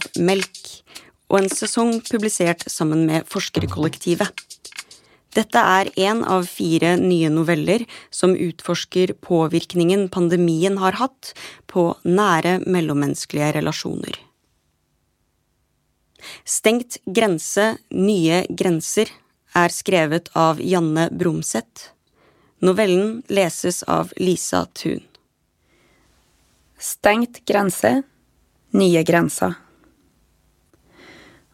av melk, og en sesong publisert sammen med forskerkollektivet. Dette er én av fire nye noveller som utforsker påvirkningen pandemien har hatt på nære mellommenneskelige relasjoner. Stengt grense, nye grenser er skrevet av Janne Bromseth. Novellen leses av Lisa Thun. Stengt grense, nye grenser.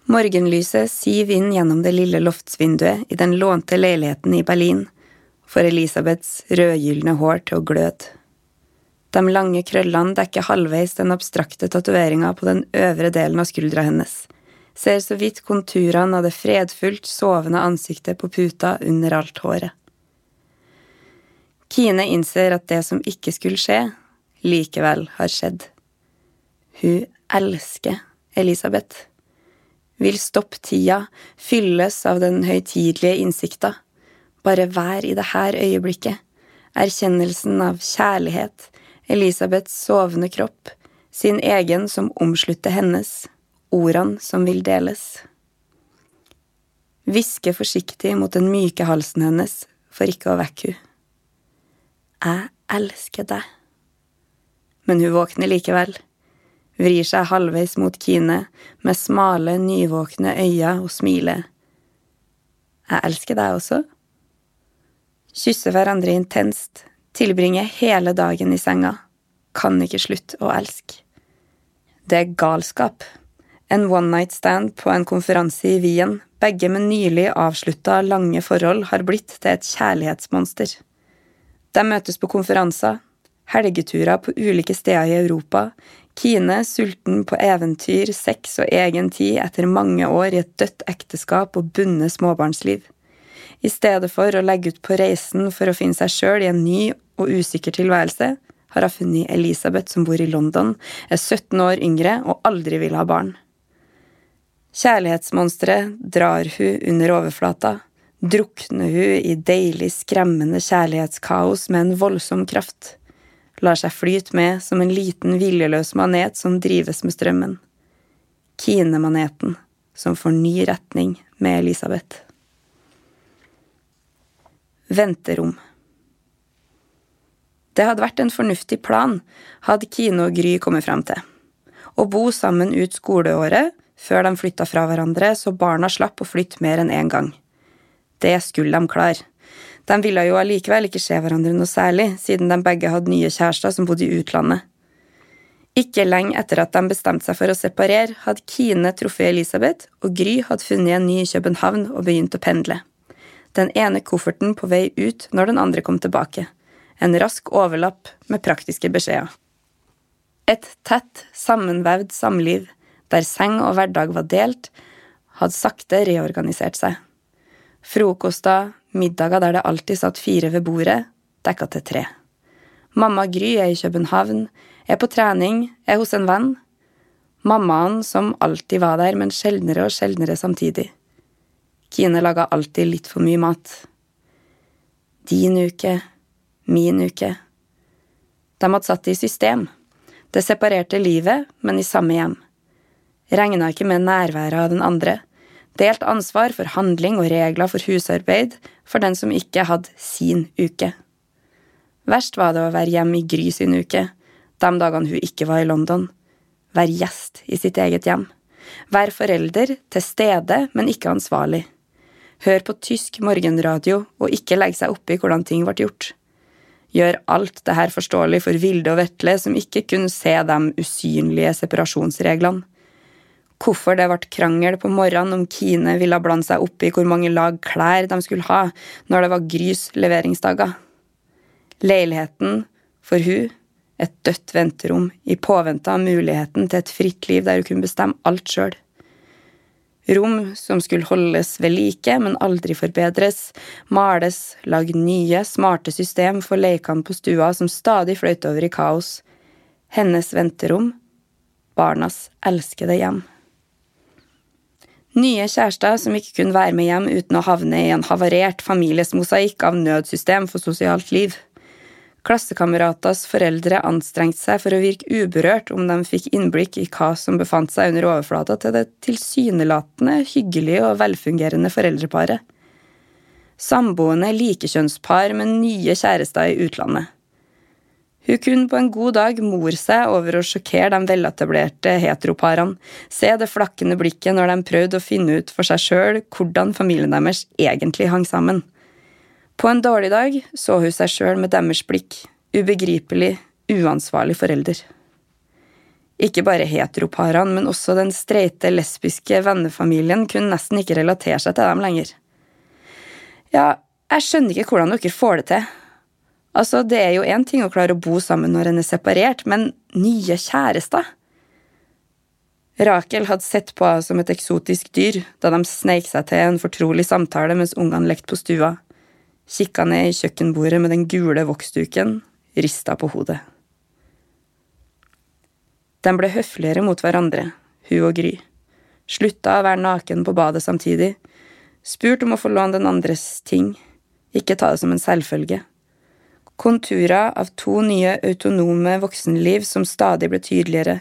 Morgenlyset siv inn gjennom det lille loftsvinduet i den lånte leiligheten i Berlin, får Elisabeths rødgylne hår til å gløde. De lange krøllene dekker halvveis den abstrakte tatoveringa på den øvre delen av skuldra hennes, ser så vidt konturene av det fredfullt sovende ansiktet på puta under alt håret. Kine innser at det som ikke skulle skje, likevel har skjedd. Hun elsker Elisabeth vil stoppe tida, fylles av den høytidelige innsikta. Bare vær i det her øyeblikket. Erkjennelsen av kjærlighet, Elisabeths sovende kropp, sin egen som omslutter hennes, ordene som vil deles. Hviske forsiktig mot den myke halsen hennes for ikke å vekke hun. Jeg elsker deg. Men hun våkner likevel vrir seg halvveis mot Kine med smale, nyvåkne øyne og smiler. Jeg elsker deg også. Kysser hverandre intenst, tilbringer hele dagen i senga, kan ikke slutte å elske. Det er galskap. En one night stand på en konferanse i Wien, begge med nylig avslutta lange forhold, har blitt til et kjærlighetsmonster. De møtes på konferanser, helgeturer på ulike steder i Europa, Kine sulten på eventyr, sex og egen tid etter mange år i et dødt ekteskap og bundet småbarnsliv. I stedet for å legge ut på reisen for å finne seg sjøl i en ny og usikker tilværelse, har hun funnet Elisabeth som bor i London, er 17 år yngre og aldri vil ha barn. Kjærlighetsmonsteret drar hun under overflata, drukner hun i deilig, skremmende kjærlighetskaos med en voldsom kraft lar seg flyte med som en liten viljeløs manet som drives med strømmen. Kine-maneten som får ny retning med Elisabeth. Venterom. Det hadde vært en fornuftig plan, hadde Kine og Gry kommet frem til. Å bo sammen ut skoleåret før de flytta fra hverandre, så barna slapp å flytte mer enn én gang. Det skulle de klare. De ville jo allikevel ikke se hverandre noe særlig, siden de begge hadde nye kjærester som bodde i utlandet. Ikke lenge etter at de bestemte seg for å separere, hadde Kine truffet Elisabeth, og Gry hadde funnet en ny i København og begynt å pendle. Den ene kofferten på vei ut når den andre kom tilbake. En rask overlapp med praktiske beskjeder. Et tett, sammenvevd samliv, der seng og hverdag var delt, hadde sakte reorganisert seg. Frokoster, middager der det alltid satt fire ved bordet, dekka til tre. Mamma Gry er i København, er på trening, er hos en venn. Mammaen som alltid var der, men sjeldnere og sjeldnere samtidig. Kine laga alltid litt for mye mat. Din uke, min uke. De hadde satt det i system. Det separerte livet, men i samme hjem. Regna ikke med nærværet av den andre delt ansvar for handling og regler for husarbeid for den som ikke hadde sin uke. Verst var det å være hjemme i Gry sin uke, de dagene hun ikke var i London. Være gjest i sitt eget hjem. Være forelder, til stede, men ikke ansvarlig. Hør på tysk morgenradio og ikke legge seg opp i hvordan ting ble gjort. Gjør alt det her forståelig for Vilde og Vetle, som ikke kunne se de usynlige separasjonsreglene hvorfor det ble krangel på morgenen om Kine ville blande seg opp i hvor mange lag klær de skulle ha når det var Grys leveringsdager. Leiligheten, for hun, et dødt venterom i påvente av muligheten til et fritt liv der hun kunne bestemme alt sjøl. Rom som skulle holdes ved like, men aldri forbedres, males, lag nye, smarte system for lekene på stua som stadig fløyt over i kaos. Hennes venterom, barnas elskede hjem. Nye kjærester som ikke kunne være med hjem uten å havne i en havarert families mosaikk av nødsystem for sosialt liv. Klassekameraters foreldre anstrengte seg for å virke uberørt om de fikk innblikk i hva som befant seg under overflata til det tilsynelatende hyggelige og velfungerende foreldreparet. Samboende likekjønnspar med nye kjærester i utlandet. Hun kunne på en god dag more seg over å sjokkere de veletablerte heteroparene, se det flakkende blikket når de prøvde å finne ut for seg sjøl hvordan familien deres egentlig hang sammen. På en dårlig dag så hun seg sjøl med deres blikk, ubegripelig, uansvarlig forelder. Ikke bare heteroparene, men også den streite, lesbiske vennefamilien kunne nesten ikke relatere seg til dem lenger. Ja, jeg skjønner ikke hvordan dere får det til, Altså, Det er jo én ting å klare å bo sammen når en er separert, men nye kjærester? Rakel hadde sett på henne som et eksotisk dyr da de sneik seg til en fortrolig samtale mens ungene lekte på stua, kikka ned i kjøkkenbordet med den gule voksduken, rista på hodet. De ble høfligere mot hverandre, hun og Gry, slutta å være naken på badet samtidig, Spurt om å få låne den andres ting, ikke ta det som en selvfølge. Konturer av to nye autonome voksenliv som stadig ble tydeligere.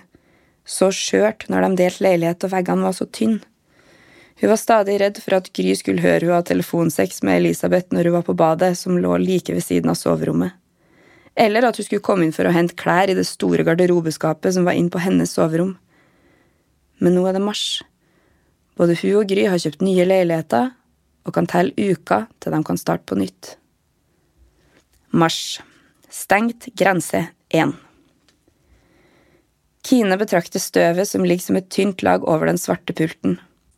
Så skjørt når de delte leilighet og veggene var så tynne. Hun var stadig redd for at Gry skulle høre hun ha telefonsex med Elisabeth når hun var på badet, som lå like ved siden av soverommet. Eller at hun skulle komme inn for å hente klær i det store garderobeskapet som var inn på hennes soverom. Men nå er det mars. Både hun og Gry har kjøpt nye leiligheter og kan telle uker til de kan starte på nytt. Mars. Stengt grense 1. Kine betrakter støvet som ligger som et tynt lag over den svarte pulten.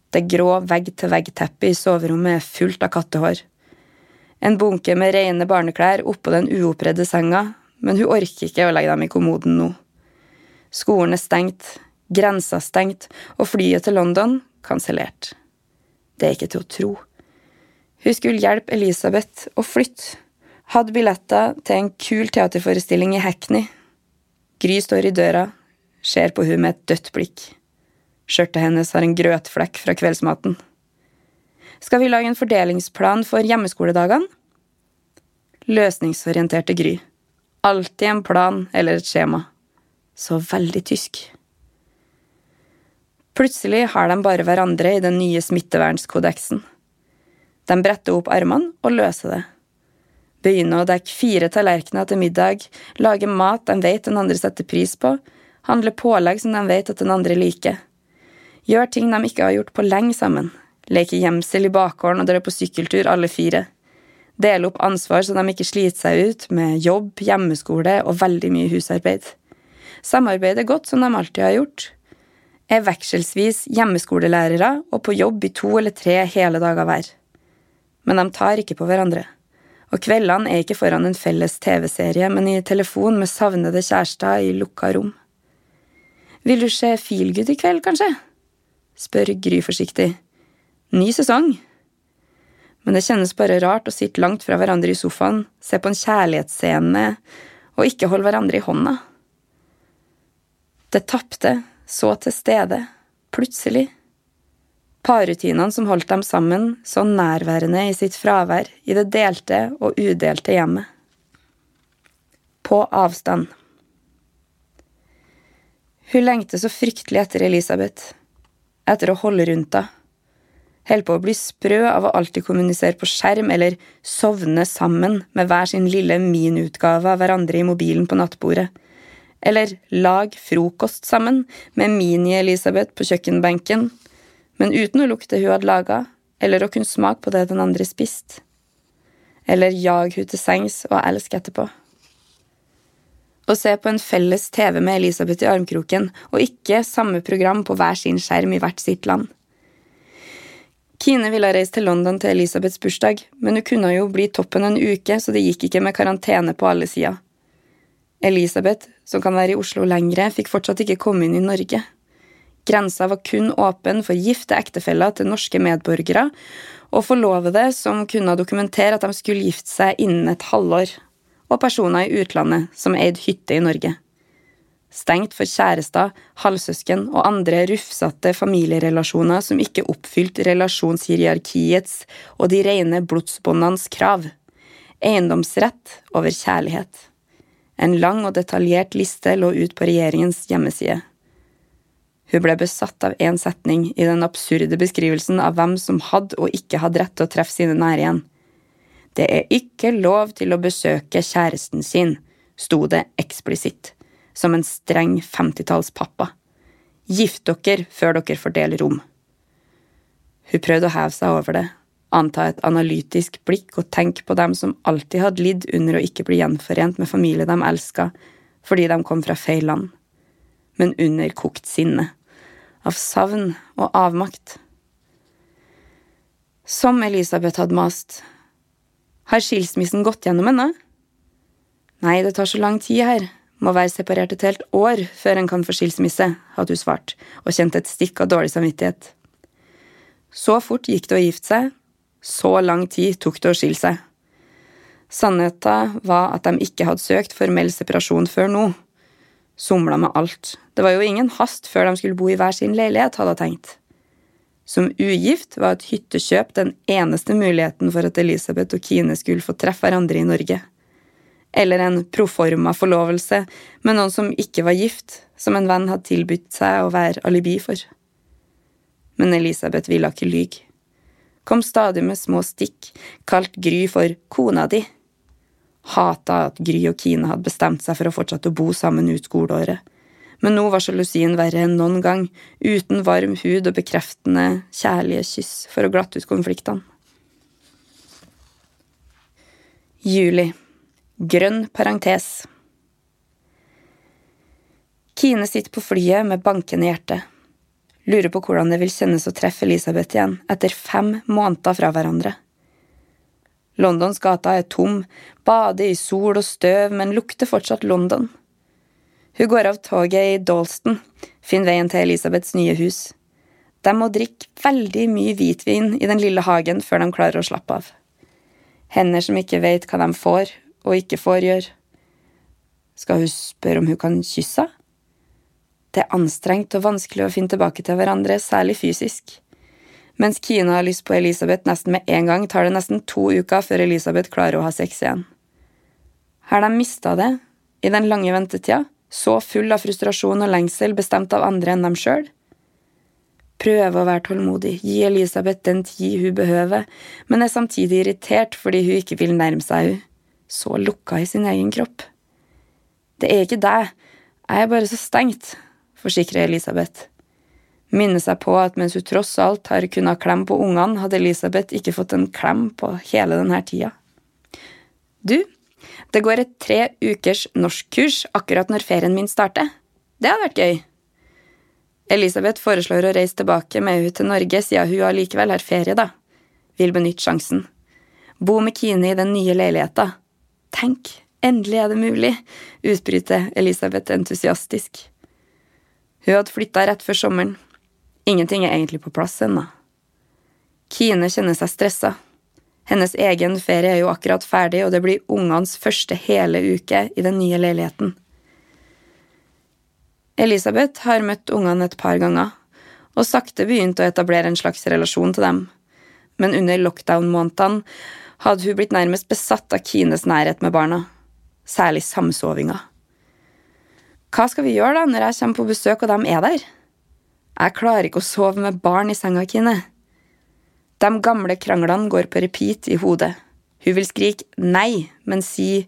Det grå vegg-til-vegg-teppet i soverommet er fullt av kattehår. En bunke med rene barneklær oppå den uoppredde senga, men hun orker ikke å legge dem i kommoden nå. Skolen er stengt, grensa stengt, og flyet til London kansellert. Det er ikke til å tro. Hun skulle hjelpe Elisabeth å flytte. Hadde billetter til en kul teaterforestilling i Hackney. Gry står i døra, ser på hun med et dødt blikk. Skjørtet hennes har en grøtflekk fra kveldsmaten. Skal vi lage en fordelingsplan for hjemmeskoledagene? Løsningsorienterte Gry. Alltid en plan eller et skjema. Så veldig tysk. Plutselig har de bare hverandre i den nye smittevernkodeksen. De bretter opp armene og løser det begynne å dekke fire tallerkener til middag, lage mat de vet den andre setter pris på, handle pålegg som de vet at den andre liker. Gjør ting de ikke har gjort på lenge sammen, leke gjemsel i bakgården og dra på sykkeltur alle fire. Dele opp ansvar så de ikke sliter seg ut med jobb, hjemmeskole og veldig mye husarbeid. Samarbeide godt som de alltid har gjort. Er vekselsvis hjemmeskolelærere og på jobb i to eller tre hele dager hver. Men de tar ikke på hverandre og kveldene er ikke foran en felles TV-serie, men i telefon med savnede kjærester i lukka rom. Vil du se Feelgood i kveld, kanskje? spør Gry forsiktig. Ny sesong. Men det kjennes bare rart å sitte langt fra hverandre i sofaen, se på en kjærlighetsscene og ikke holde hverandre i hånda. Det tapte, så til stede, plutselig. Parrutinene som holdt dem sammen, så nærværende i sitt fravær i det delte og udelte hjemmet. På avstand. Hun lengter så fryktelig etter Elisabeth, etter å holde rundt henne. Holder på å bli sprø av å alltid kommunisere på skjerm eller sovne sammen med hver sin lille minutgave av hverandre i mobilen på nattbordet. Eller lag frokost sammen med Mini-Elisabeth på kjøkkenbenken men uten å lukte hun hadde laga, eller å kunne smake på det den andre spiste. Eller jage hun til sengs og elske etterpå. Å se på en felles TV med Elisabeth i armkroken, og ikke samme program på hver sin skjerm i hvert sitt land. Kine ville reist til London til Elisabeths bursdag, men hun kunne jo bli toppen en uke, så det gikk ikke med karantene på alle sider. Elisabeth, som kan være i Oslo lengre, fikk fortsatt ikke komme inn i Norge. Grensa var kun åpen for gifte ektefeller til norske medborgere og forlovede som kunne dokumentere at de skulle gifte seg innen et halvår, og personer i utlandet som eide hytte i Norge. Stengt for kjærester, halvsøsken og andre rufsete familierelasjoner som ikke oppfylte relasjonshierarkiets og de rene blodsbåndenes krav. Eiendomsrett over kjærlighet. En lang og detaljert liste lå ut på regjeringens hjemmeside. Hun ble besatt av én setning i den absurde beskrivelsen av hvem som hadde og ikke hadde rett til å treffe sine nære igjen. Det er ikke lov til å besøke kjæresten sin, sto det eksplisitt, som en streng femtitallspappa. Gift dere før dere fordeler dele rom. Hun prøvde å heve seg over det, anta et analytisk blikk og tenke på dem som alltid hadde lidd under å ikke bli gjenforent med familie de elska, fordi de kom fra feil land, men underkokt sinne, av savn og avmakt. Som Elisabeth hadde mast. Har skilsmissen gått gjennom ennå? Nei, det tar så lang tid her, må være separert et helt år før en kan få skilsmisse, hadde hun svart, og kjente et stikk av dårlig samvittighet. Så fort gikk det å gifte seg, så lang tid tok det å skille seg. Sannheten var at de ikke hadde søkt formell separasjon før nå. Somla med alt. Det var jo ingen hast før de skulle bo i hver sin leilighet, hadde hun tenkt. Som ugift var et hyttekjøp den eneste muligheten for at Elisabeth og Kine skulle få treffe hverandre i Norge eller en proforma forlovelse med noen som ikke var gift, som en venn hadde tilbudt seg å være alibi for. Men Elisabeth ville ikke lyge. Kom stadig med små stikk, kalt Gry for kona di. Hata at Gry og Kine hadde bestemt seg for å fortsette å bo sammen ut skoleåret. Men nå var sjalusien verre enn noen gang, uten varm hud og bekreftende, kjærlige kyss for å glatte ut konfliktene. Juli Grønn parentes. Kine sitter på flyet med bankende hjerte. Lurer på hvordan det vil kjennes å treffe Elisabeth igjen etter fem måneder fra hverandre. Londons gata er tom, bader i sol og støv, men lukter fortsatt London. Hun går av toget i Dalston, finner veien til Elisabeths nye hus. De må drikke veldig mye hvitvin i den lille hagen før de klarer å slappe av. Hender som ikke vet hva de får, og ikke får gjøre. Skal hun spørre om hun kan kysse henne? Det er anstrengt og vanskelig å finne tilbake til hverandre, særlig fysisk. Mens Kina har lyst på Elisabeth nesten med en gang, tar det nesten to uker før Elisabeth klarer å ha sex igjen. Har de mista det, i den lange ventetida, så full av frustrasjon og lengsel bestemt av andre enn dem sjøl? Prøve å være tålmodig, gi Elisabeth den tid hun behøver, men er samtidig irritert fordi hun ikke vil nærme seg henne så lukka i sin egen kropp. Det er ikke deg, jeg er bare så stengt, forsikrer Elisabeth. Minner seg på at mens hun tross alt har kunnet klemme på ungene, hadde Elisabeth ikke fått en klem på hele denne tida. Du, det går et tre ukers norskkurs akkurat når ferien min starter. Det hadde vært gøy. Elisabeth foreslår å reise tilbake med henne til Norge siden hun allikevel har ferie, da. Vil benytte sjansen. Bo med Kine i den nye leiligheta. Tenk, endelig er det mulig, utbryter Elisabeth entusiastisk. Hun hadde flytta rett før sommeren. Ingenting er egentlig på plass ennå. Kine kjenner seg stressa. Hennes egen ferie er jo akkurat ferdig, og det blir ungenes første hele uke i den nye leiligheten. Elisabeth har møtt ungene et par ganger, og sakte begynt å etablere en slags relasjon til dem, men under lockdown-månedene hadde hun blitt nærmest besatt av Kines nærhet med barna, særlig samsovinga. Hva skal vi gjøre da når jeg kommer på besøk og de er der? Jeg klarer ikke å sove med barn i senga, Kine. De gamle kranglene går på repeat i hodet. Hun vil skrike nei, men si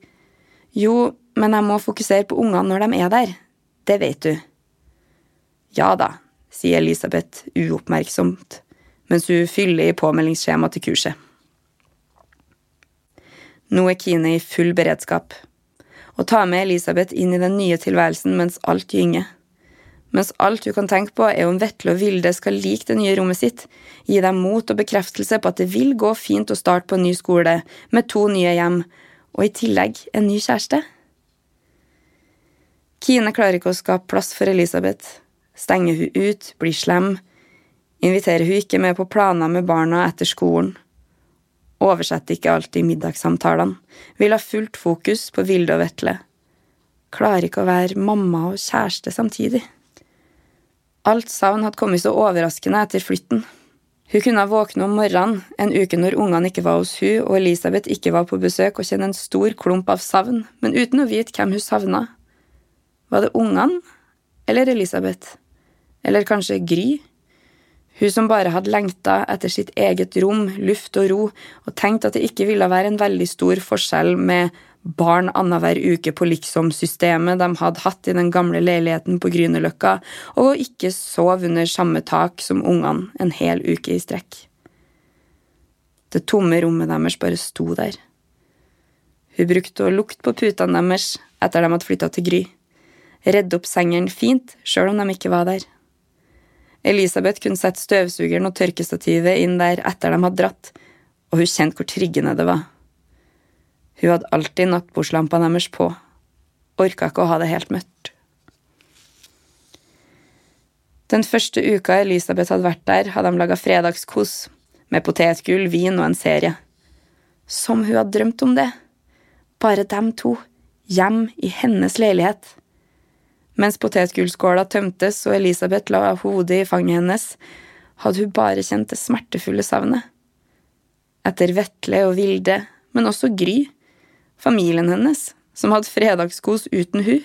jo, men jeg må fokusere på ungene når de er der. Det vet du. Ja da, sier Elisabeth uoppmerksomt, mens hun fyller i påmeldingsskjemaet til kurset. Nå er Kine i full beredskap. og ta med Elisabeth inn i den nye tilværelsen mens alt gynger. Mens alt hun kan tenke på, er om Vetle og Vilde skal like det nye rommet sitt, gi dem mot og bekreftelse på at det vil gå fint å starte på en ny skole, med to nye hjem, og i tillegg en ny kjæreste. Kine klarer ikke å skape plass for Elisabeth. Stenger hun ut, blir slem. Inviterer hun ikke med på planer med barna etter skolen oversetter ikke alltid middagssamtalene, vil ha fullt fokus på Vilde og Vetle. Klarer ikke å være mamma og kjæreste samtidig. Alt savn hadde kommet så overraskende etter flytten. Hun kunne våkne om morgenen en uke når ungene ikke var hos hun og Elisabeth ikke var på besøk, og kjenne en stor klump av savn, men uten å vite hvem hun savna. Var det ungene eller Elisabeth? Eller kanskje Gry? Hun som bare hadde lengta etter sitt eget rom, luft og ro, og tenkt at det ikke ville være en veldig stor forskjell med barn annenhver uke på liksom-systemet de hadde hatt i den gamle leiligheten på Grünerløkka, og ikke sov under samme tak som ungene en hel uke i strekk. Det tomme rommet deres bare sto der. Hun brukte å lukte på putene deres etter de hadde flytta til Gry. Redde opp sengene fint, sjøl om de ikke var der. Elisabeth kunne sette støvsugeren og tørkestativet inn der etter de hadde dratt, og hun kjente hvor triggende det var. Hun hadde alltid nattbordslampa deres på. Orka ikke å ha det helt mørkt. Den første uka Elisabeth hadde vært der, hadde de laga fredagskos, med potetgull, vin og en serie. Som hun hadde drømt om det. Bare dem to, hjem i hennes leilighet. Mens potetgullskåla tømtes og Elisabeth la hodet i fanget hennes, hadde hun bare kjent det smertefulle savnet. Etter Vetle og Vilde, men også Gry familien hennes, som hadde fredagskos uten hun,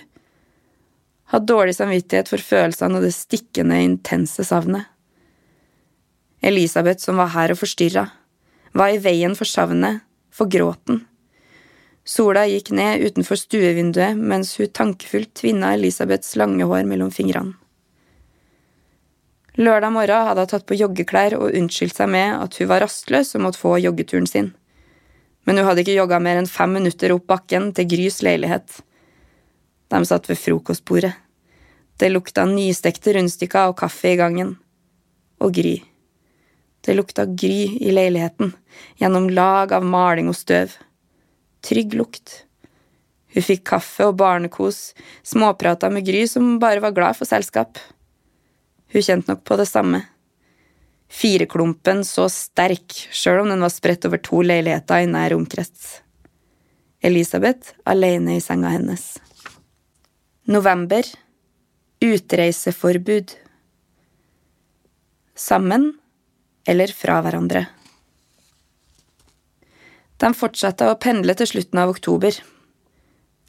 hadde dårlig samvittighet for følelsene og det stikkende, intense savnet. Elisabeth, som var her og forstyrra, var i veien for savnet, for gråten. Sola gikk ned utenfor stuevinduet mens hun tankefullt tvinna Elisabeths lange hår mellom fingrene. Lørdag morgen hadde hun tatt på joggeklær og unnskyldt seg med at hun var rastløs og måtte få joggeturen sin men hun hadde ikke jogga mer enn fem minutter opp bakken til Grys leilighet. De satt ved frokostbordet. Det lukta nystekte rundstykker og kaffe i gangen. Og Gry. Det lukta Gry i leiligheten, gjennom lag av maling og støv. Trygg lukt. Hun fikk kaffe og barnekos, småprata med Gry som bare var glad for selskap. Hun kjente nok på det samme. Fireklumpen så sterk, sjøl om den var spredt over to leiligheter i nær omkrets. Elisabeth alene i senga hennes. November. Utreiseforbud. Sammen eller fra hverandre. De fortsatte å pendle til slutten av oktober.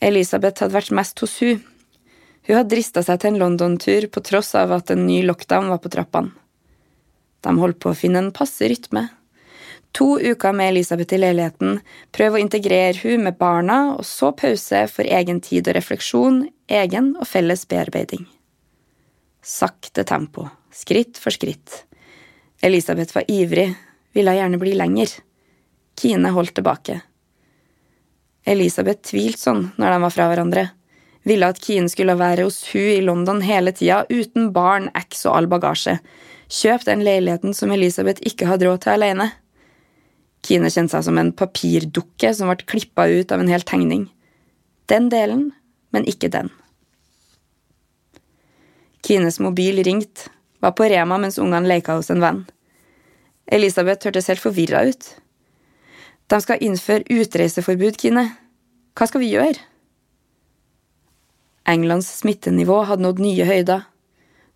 Elisabeth hadde vært mest hos hun. Hun hadde drista seg til en London-tur på tross av at en ny lockdown var på trappene. De holdt på å finne en passe rytme. To uker med Elisabeth i leiligheten, prøv å integrere hun med barna, og så pause for egen tid og refleksjon, egen og felles bearbeiding. Sakte tempo, skritt for skritt. Elisabeth var ivrig, ville gjerne bli lenger. Kine holdt tilbake. Elisabeth tvilte sånn når de var fra hverandre. Ville at Kine skulle være hos hun i London hele tida, uten barn, eks og all bagasje. Kjøp den leiligheten som Elisabeth ikke hadde råd til alene. Kine kjente seg som en papirdukke som ble klippa ut av en hel tegning. Den delen, men ikke den. Kines mobil ringte, var på Rema mens ungene leka hos en venn. Elisabeth hørtes helt forvirra ut. De skal innføre utreiseforbud, Kine. Hva skal vi gjøre? Englands smittenivå hadde nådd nye høyder.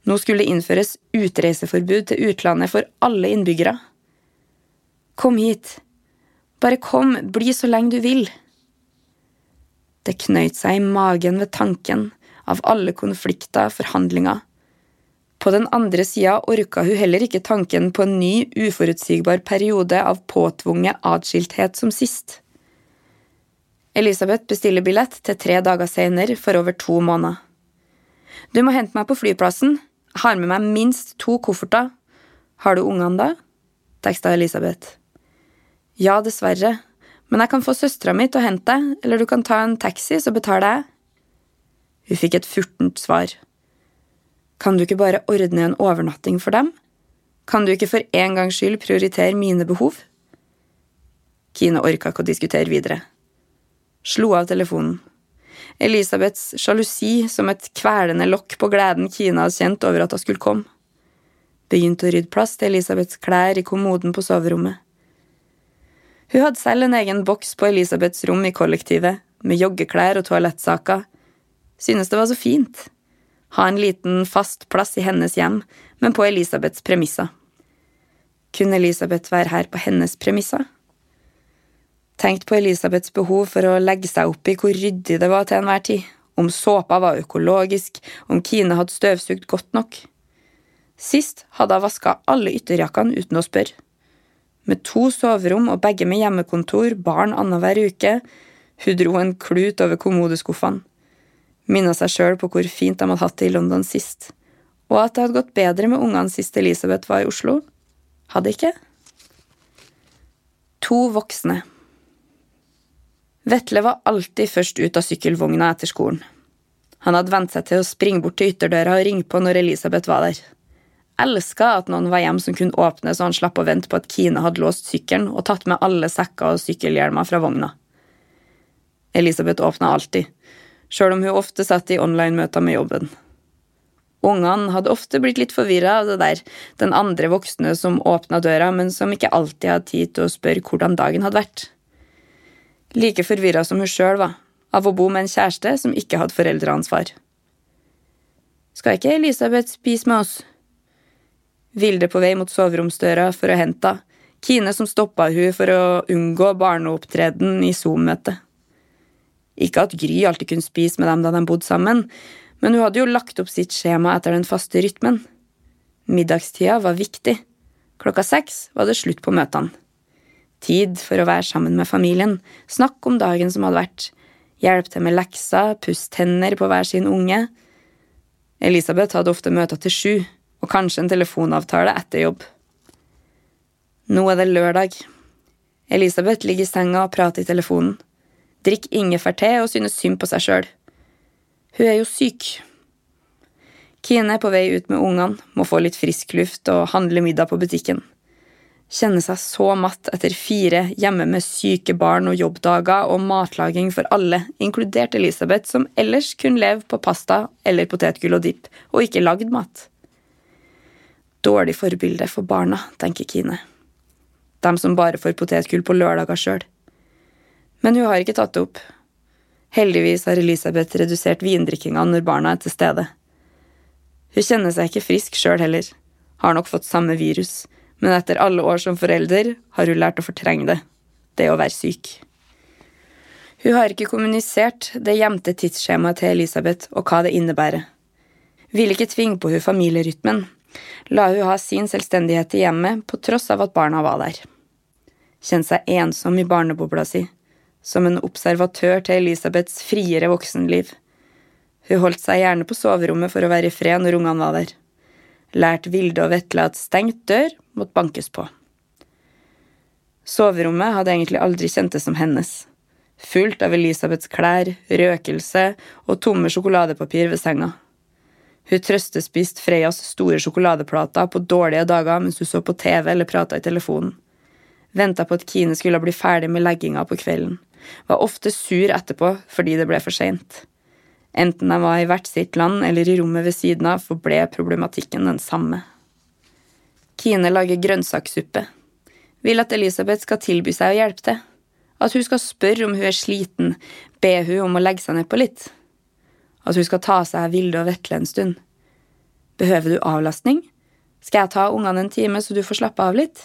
Nå skulle det innføres utreiseforbud til utlandet for alle innbyggere. Kom hit. Bare kom, bli så lenge du vil. Det knøyt seg i magen ved tanken av alle konflikter, forhandlinger. På den andre sida orka hun heller ikke tanken på en ny, uforutsigbar periode av påtvunget atskilthet som sist. Elisabeth bestiller billett til tre dager senere for over to måneder. Du må hente meg på flyplassen, har med meg minst to kofferter. Har du ungene, da? teksta Elisabeth. Ja, dessverre, men jeg kan få søstera mi til å hente deg, eller du kan ta en taxi, så betaler jeg. Hun fikk et furtent svar. Kan du ikke bare ordne en overnatting for dem? Kan du ikke for en gangs skyld prioritere mine behov? Kine orka ikke å diskutere videre. Slo av telefonen. Elisabeths sjalusi som et kvelende lokk på gleden Kina hadde kjent over at hun skulle komme. Begynte å rydde plass til Elisabeths klær i kommoden på soverommet. Hun hadde selv en egen boks på Elisabeths rom i kollektivet, med joggeklær og toalettsaker. Synes det var så fint. Ha en liten, fast plass i hennes hjem, men på Elisabeths premisser. Kunne Elisabeth være her på hennes premisser? Tenkt på Elisabeths behov for å legge seg opp i hvor ryddig det var til enhver tid, om såpa var økologisk, om Kine hadde støvsugd godt nok. Sist hadde hun vaska alle ytterjakkene uten å spørre. Med to soverom og begge med hjemmekontor, barn annenhver uke, hun dro en klut over kommodeskuffene. Minna seg sjøl på hvor fint de hadde hatt det i London sist, og at det hadde gått bedre med ungene sist Elisabeth var i Oslo. Hadde ikke? To voksne. Vetle var alltid først ut av sykkelvogna etter skolen. Han hadde vent seg til å springe bort til ytterdøra og ringe på når Elisabeth var der. Elska at noen var hjemme som kunne åpne så han slapp å vente på at Kine hadde låst sykkelen og tatt med alle sekker og sykkelhjelmer fra vogna. Elisabeth åpna alltid, sjøl om hun ofte satt i online-møter med jobben. Ungene hadde ofte blitt litt forvirra av det der, den andre voksne som åpna døra, men som ikke alltid hadde tid til å spørre hvordan dagen hadde vært. Like forvirra som hun sjøl var, av å bo med en kjæreste som ikke hadde foreldreansvar. Skal ikke Elisabeth spise med oss? Vilde på vei mot soveromsdøra for å hente henne, Kine som stoppa hun for å unngå barneopptreden i Zoom-møtet. Ikke at Gry alltid kunne spise med dem da de bodde sammen, men hun hadde jo lagt opp sitt skjema etter den faste rytmen. Middagstida var viktig. Klokka seks var det slutt på møtene. Tid for å være sammen med familien, snakk om dagen som hadde vært, hjelpe til med lekser, pusse tenner på hver sin unge. Elisabeth hadde ofte møter til sju, og kanskje en telefonavtale etter jobb. Nå er det lørdag. Elisabeth ligger i senga og prater i telefonen. Drikker ingefærte og synes synd på seg sjøl. Hun er jo syk. Kine er på vei ut med ungene, må få litt frisk luft og handle middag på butikken kjenner seg så matt etter fire hjemme med syke barn og jobbdager og matlaging for alle, inkludert Elisabeth, som ellers kunne leve på pasta eller potetgull og dipp, og ikke lagd mat. Dårlig forbilde for barna, tenker Kine. Dem som bare får potetgull på lørdager sjøl. Men hun har ikke tatt det opp. Heldigvis har Elisabeth redusert vindrikkinga når barna er til stede. Hun kjenner seg ikke frisk sjøl heller, har nok fått samme virus men etter alle år som forelder har hun lært å fortrenge det, det å være syk. Hun har ikke kommunisert det gjemte tidsskjemaet til Elisabeth og hva det innebærer. Ville ikke tvinge på hun familierytmen. La hun ha sin selvstendighet i hjemmet på tross av at barna var der. Kjenne seg ensom i barnebobla si, som en observatør til Elisabeths friere voksenliv. Hun holdt seg gjerne på soverommet for å være i fred når ungene var der lært Vilde og Vetle at stengt dør måtte bankes på. Soverommet hadde egentlig aldri kjentes som hennes, fullt av Elisabeths klær, røkelse og tomme sjokoladepapir ved senga. Hun trøstespiste Freyas store sjokoladeplater på dårlige dager mens hun så på TV eller prata i telefonen. Venta på at Kine skulle bli ferdig med legginga på kvelden. Var ofte sur etterpå fordi det ble for seint. Enten de var i hvert sitt land eller i rommet ved siden av, forble problematikken den samme. Kine lager grønnsakssuppe. Vil at Elisabeth skal tilby seg å hjelpe til. At hun skal spørre om hun er sliten, be hun om å legge seg nedpå litt. At hun skal ta seg av Vilde og Vetle en stund. Behøver du avlastning? Skal jeg ta ungene en time så du får slappe av litt?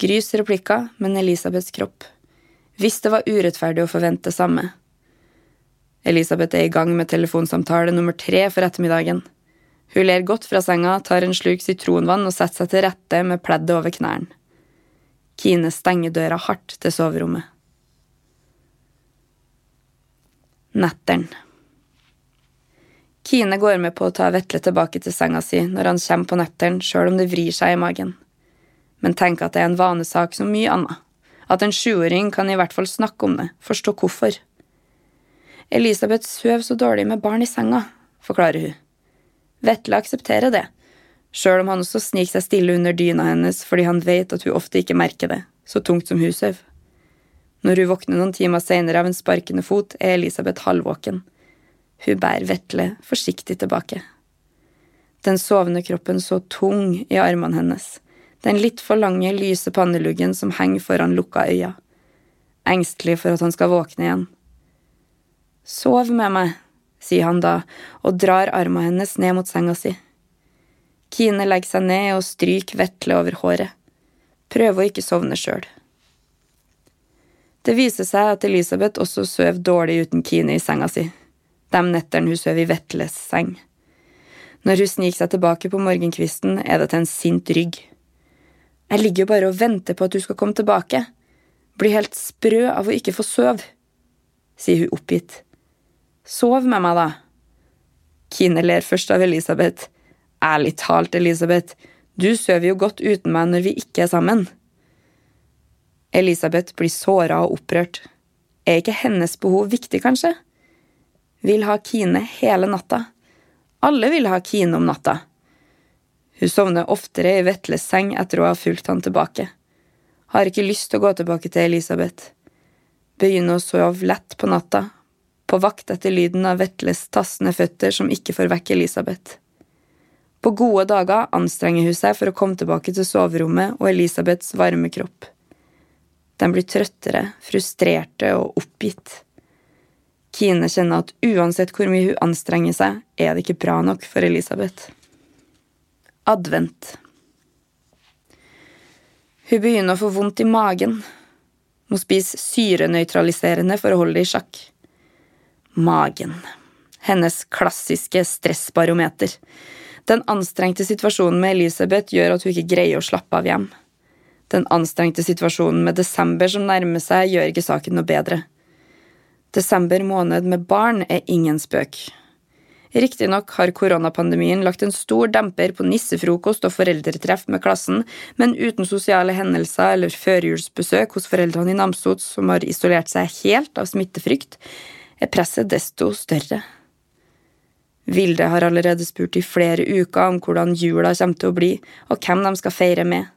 Grys replikker, men Elisabeths kropp. Hvis det var urettferdig å forvente det samme, Elisabeth er i gang med telefonsamtale nummer tre for ettermiddagen. Hun ler godt fra senga, tar en sluk sitronvann og setter seg til rette med pleddet over knærne. Kine stenger døra hardt til soverommet. Netteren. Kine går med på å ta Vetle tilbake til senga si når han kommer på netteren, sjøl om det vrir seg i magen. Men tenker at det er en vanesak som mye annet. At en sjuåring kan i hvert fall snakke om det, forstå hvorfor. Elisabeth sover så dårlig med barn i senga, forklarer hun. Vetle aksepterer det, sjøl om han også sniker seg stille under dyna hennes fordi han vet at hun ofte ikke merker det, så tungt som hun. Når hun våkner noen timer senere av en sparkende fot, er Elisabeth halvvåken. Hun bærer Vetle forsiktig tilbake. Den sovende kroppen så tung i armene hennes, den litt for lange, lyse panneluggen som henger foran lukka øyne. Engstelig for at han skal våkne igjen. Sov med meg, sier han da og drar armen hennes ned mot senga si. Kine legger seg ned og stryker Vetle over håret. Prøver å ikke sovne sjøl. Det viser seg at Elisabeth også sover dårlig uten Kine i senga si, de nettene hun sover i Vetles seng. Når hun sniker seg tilbake på morgenkvisten, er det til en sint rygg. Jeg ligger jo bare og venter på at du skal komme tilbake. Blir helt sprø av å ikke få sove, sier hun oppgitt. Sov med meg, da. Kine ler først av Elisabeth. Ærlig talt, Elisabeth, du sover jo godt uten meg når vi ikke er sammen. Elisabeth blir såra og opprørt. Er ikke hennes behov viktig, kanskje? Vil ha Kine hele natta. Alle vil ha Kine om natta. Hun sovner oftere i Vetles seng etter å ha fulgt han tilbake. Har ikke lyst til å gå tilbake til Elisabeth. Begynner å sove lett på natta, på vakt etter lyden av Vetles tassende føtter som ikke får vekk Elisabeth. På gode dager anstrenger hun seg for å komme tilbake til soverommet og Elisabeths varme kropp. Den blir trøttere, frustrerte og oppgitt. Kine kjenner at uansett hvor mye hun anstrenger seg, er det ikke bra nok for Elisabeth. Advent. Hun begynner å få vondt i magen. Må spise syrenøytraliserende for å holde det i sjakk. Magen. Hennes klassiske stressbarometer. Den anstrengte situasjonen med Elisabeth gjør at hun ikke greier å slappe av hjem. Den anstrengte situasjonen med desember som nærmer seg, gjør ikke saken noe bedre. Desember måned med barn er ingen spøk. Riktignok har koronapandemien lagt en stor demper på nissefrokost og foreldretreff med klassen, men uten sosiale hendelser eller førjulsbesøk hos foreldrene i Namsos som har isolert seg helt av smittefrykt, er presset desto større. Vilde har allerede spurt i flere uker om hvordan jula kommer til å bli, og hvem de skal feire med.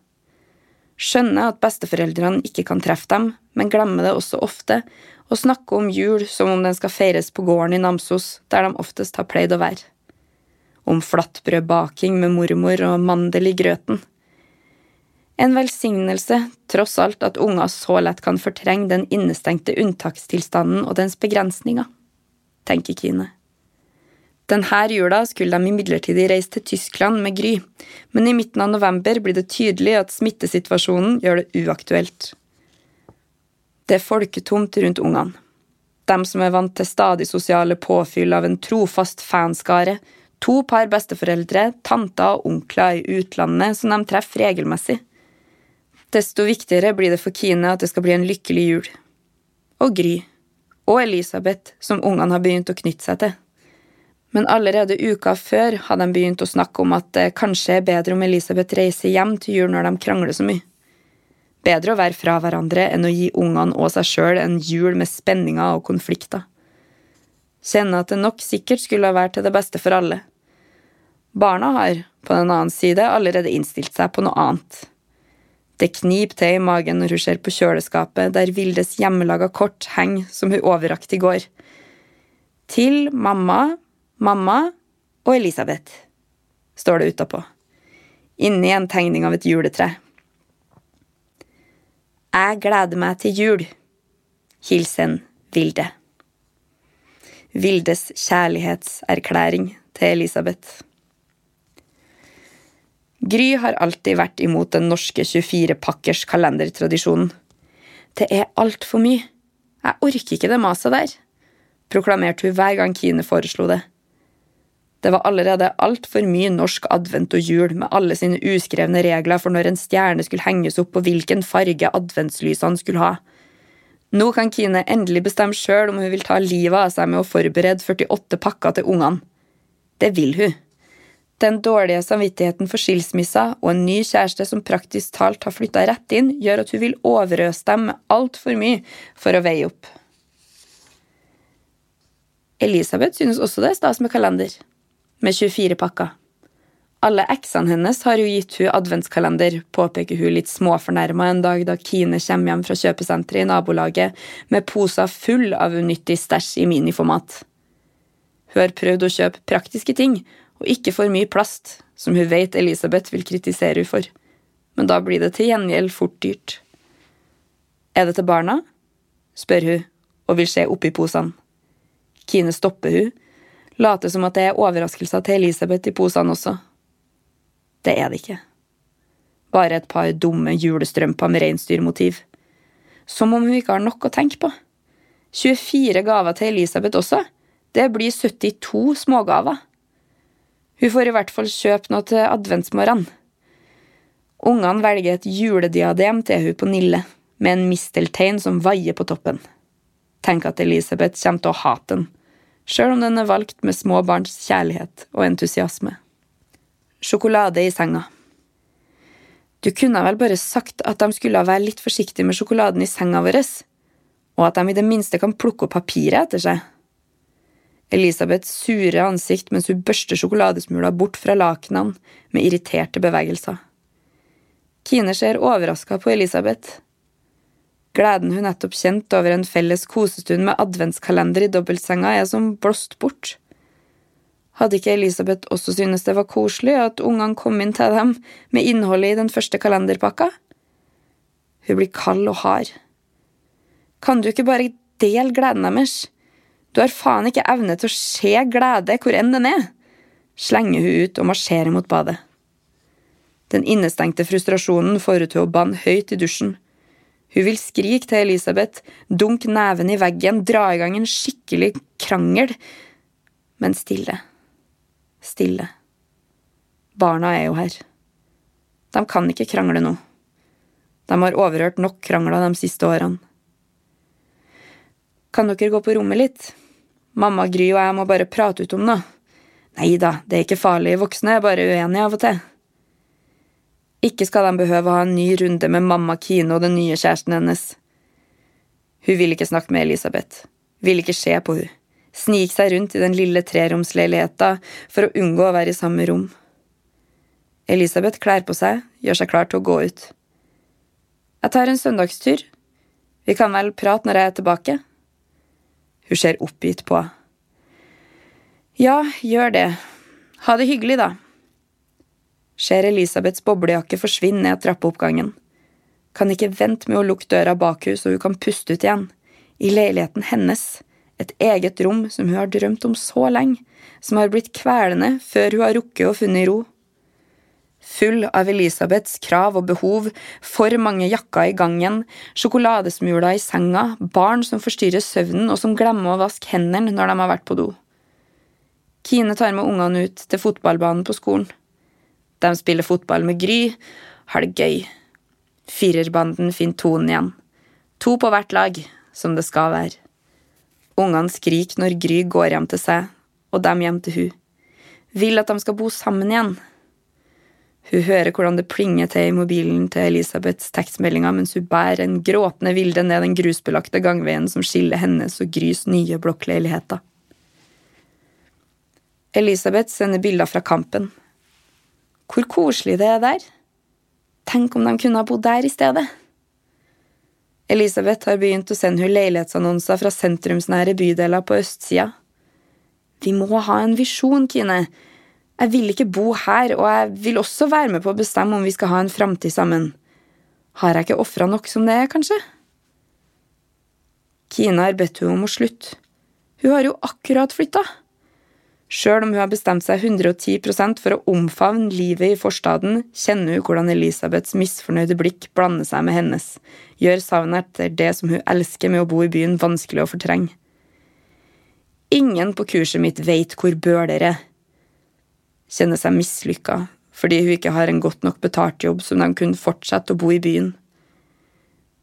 Skjønner at besteforeldrene ikke kan treffe dem, men glemmer det også ofte, og snakker om jul som om den skal feires på gården i Namsos, der de oftest har pleid å være. Om flatbrødbaking med mormor og mandel i grøten. En velsignelse, tross alt at unger så lett kan fortrenge den innestengte unntakstilstanden og dens begrensninger, tenker Kine. Denne jula skulle de imidlertid reise til Tyskland med Gry, men i midten av november blir det tydelig at smittesituasjonen gjør det uaktuelt. Det er folketomt rundt ungene. De som er vant til stadig sosiale påfyll av en trofast fanskare, to par besteforeldre, tanter og onkler i utlandet som de treffer regelmessig. Desto viktigere blir det for Kine at det skal bli en lykkelig jul. Og Gry. Og Elisabeth, som ungene har begynt å knytte seg til men allerede uka før hadde de begynt å snakke om at det kanskje er bedre om Elisabeth reiser hjem til jul når de krangler så mye. Bedre å være fra hverandre enn å gi ungene og seg sjøl en jul med spenninger og konflikter. Kjenne at det nok sikkert skulle ha vært til det beste for alle. Barna har, på den annen side, allerede innstilt seg på noe annet. Det kniper til i magen når hun ser på kjøleskapet der Vildes hjemmelaga kort henger som hun overrakte i går. Til mamma mamma og Elisabeth, står det utapå, inni en tegning av et juletre. Jeg gleder meg til jul. Hilsen Vilde. Vildes kjærlighetserklæring til Elisabeth. Gry har alltid vært imot den norske 24-pakkers kalendertradisjonen. Det er altfor mye. Jeg orker ikke det maset der, proklamerte hun hver gang Kine foreslo det. Det var allerede altfor mye norsk advent og jul, med alle sine uskrevne regler for når en stjerne skulle henges opp og hvilken farge adventslysene skulle ha. Nå kan Kine endelig bestemme sjøl om hun vil ta livet av seg med å forberede 48 pakker til ungene. Det vil hun. Den dårlige samvittigheten for skilsmissa og en ny kjæreste som praktisk talt har flytta rett inn, gjør at hun vil overøse dem med altfor mye for å veie opp. Elisabeth synes også det er stas med kalender med 24 pakker. Alle eksene hennes har jo gitt hun adventskalender, påpeker hun litt småfornærma en dag da Kine kommer hjem fra kjøpesenteret i nabolaget med poser full av unyttig stæsj i miniformat. Hun har prøvd å kjøpe praktiske ting, og ikke for mye plast, som hun vet Elisabeth vil kritisere henne for, men da blir det til gjengjeld fort dyrt. Er det til barna? spør hun og vil se oppi posene. Kine stopper hun Later som at det er overraskelser til Elisabeth i posene også. Det er det ikke. Bare et par dumme julestrømper med reinsdyrmotiv. Som om hun ikke har nok å tenke på. 24 gaver til Elisabeth også. Det blir 72 smågaver. Hun får i hvert fall kjøpe noe til adventsmorgenen. Ungene velger et julediadem til hun på Nille, med en misteltein som vaier på toppen. Tenk at Elisabeth kommer til å hate den, sjøl om den er valgt med små barns kjærlighet og entusiasme. Sjokolade i senga. Du kunne vel bare sagt at de skulle være litt forsiktige med sjokoladen i senga vår, og at de i det minste kan plukke opp papiret etter seg. Elisabeths sure ansikt mens hun børster sjokoladesmula bort fra lakenene med irriterte bevegelser. Kine ser overraska på Elisabeth. Gleden hun nettopp kjente over en felles kosestund med adventskalender i dobbeltsenga, er som blåst bort. Hadde ikke Elisabeth også synes det var koselig at ungene kom inn til dem med innholdet i den første kalenderpakka? Hun blir kald og hard. Kan du ikke bare dele gleden deres? Du har faen ikke evne til å se glede hvor enn den er, slenger hun ut og marsjerer mot badet. Den innestengte frustrasjonen får henne til å banne høyt i dusjen. Hun vil skrike til Elisabeth, dunke neven i veggen, dra i gang en skikkelig krangel, men stille. Stille. Barna er jo her. De kan ikke krangle nå. De har overhørt nok krangler de siste årene. Kan dere gå på rommet litt? Mamma, Gry og jeg må bare prate ut om noe. Nei da, det er ikke farlig, voksne er bare uenige av og til. Ikke skal de behøve å ha en ny runde med mamma Kine og den nye kjæresten hennes. Hun vil ikke snakke med Elisabeth, vil ikke se på hun, snike seg rundt i den lille treromsleiligheta for å unngå å være i samme rom. Elisabeth klær på seg, gjør seg klar til å gå ut. Jeg tar en søndagstur. Vi kan vel prate når jeg er tilbake? Hun ser oppgitt på. Ja, gjør det. Ha det hyggelig, da. Ser Elisabeths boblejakke forsvinne ned trappeoppgangen. Kan ikke vente med å lukke døra bak henne så hun kan puste ut igjen. I leiligheten hennes. Et eget rom som hun har drømt om så lenge. Som har blitt kvelende før hun har rukket å funnet ro full av Elisabeths krav og behov, for mange jakker i gangen, sjokoladesmuler i senga, barn som forstyrrer søvnen og som glemmer å vaske hendene når de har vært på do. Kine tar med ungene ut til fotballbanen på skolen. De spiller fotball med Gry, har det gøy. Firerbanden finner tonen igjen. To på hvert lag, som det skal være. Ungene skriker når Gry går hjem til seg, og dem hjem til hun. Vil at de skal bo sammen igjen. Hun hører hvordan det plinger til i mobilen til Elisabeths tekstmeldinger mens hun bærer en gråtende Vilde ned den grusbelagte gangveien som skiller hennes og Grys nye blokkleiligheter. Elisabeth sender bilder fra kampen. Hvor koselig det er der. Tenk om de kunne ha bodd der i stedet. Elisabeth har begynt å sende hun leilighetsannonser fra sentrumsnære bydeler på østsida. Vi må ha en visjon, Kine. Jeg vil ikke bo her, og jeg vil også være med på å bestemme om vi skal ha en framtid sammen. Har jeg ikke ofra nok som det er, kanskje? Kina har bedt henne om å slutte. Hun har jo akkurat flytta. Sjøl om hun har bestemt seg 110% for å omfavne livet i forstaden, kjenner hun hvordan Elisabeths misfornøyde blikk blander seg med hennes, gjør savnet etter det som hun elsker med å bo i byen, vanskelig å fortrenge. Ingen på kurset mitt veit hvor Bøler er kjenner seg mislykka fordi hun ikke har en godt nok betalt jobb som de kunne fortsette å bo i byen.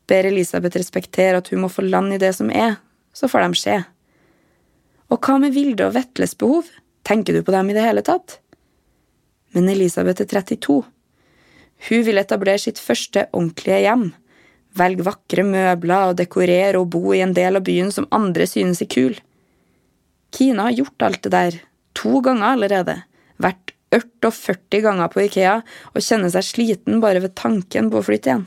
Ber Elisabeth respektere at hun må få land i det som er, så får de se. Og hva med Vilde og Vetles behov, tenker du på dem i det hele tatt? Men Elisabeth er 32. Hun vil etablere sitt første ordentlige hjem, velge vakre møbler og dekorere og bo i en del av byen som andre synes er kul. Kina har gjort alt det der, to ganger allerede vært ørt og 40 ganger på Ikea og kjenner seg sliten bare ved tanken på å flytte igjen.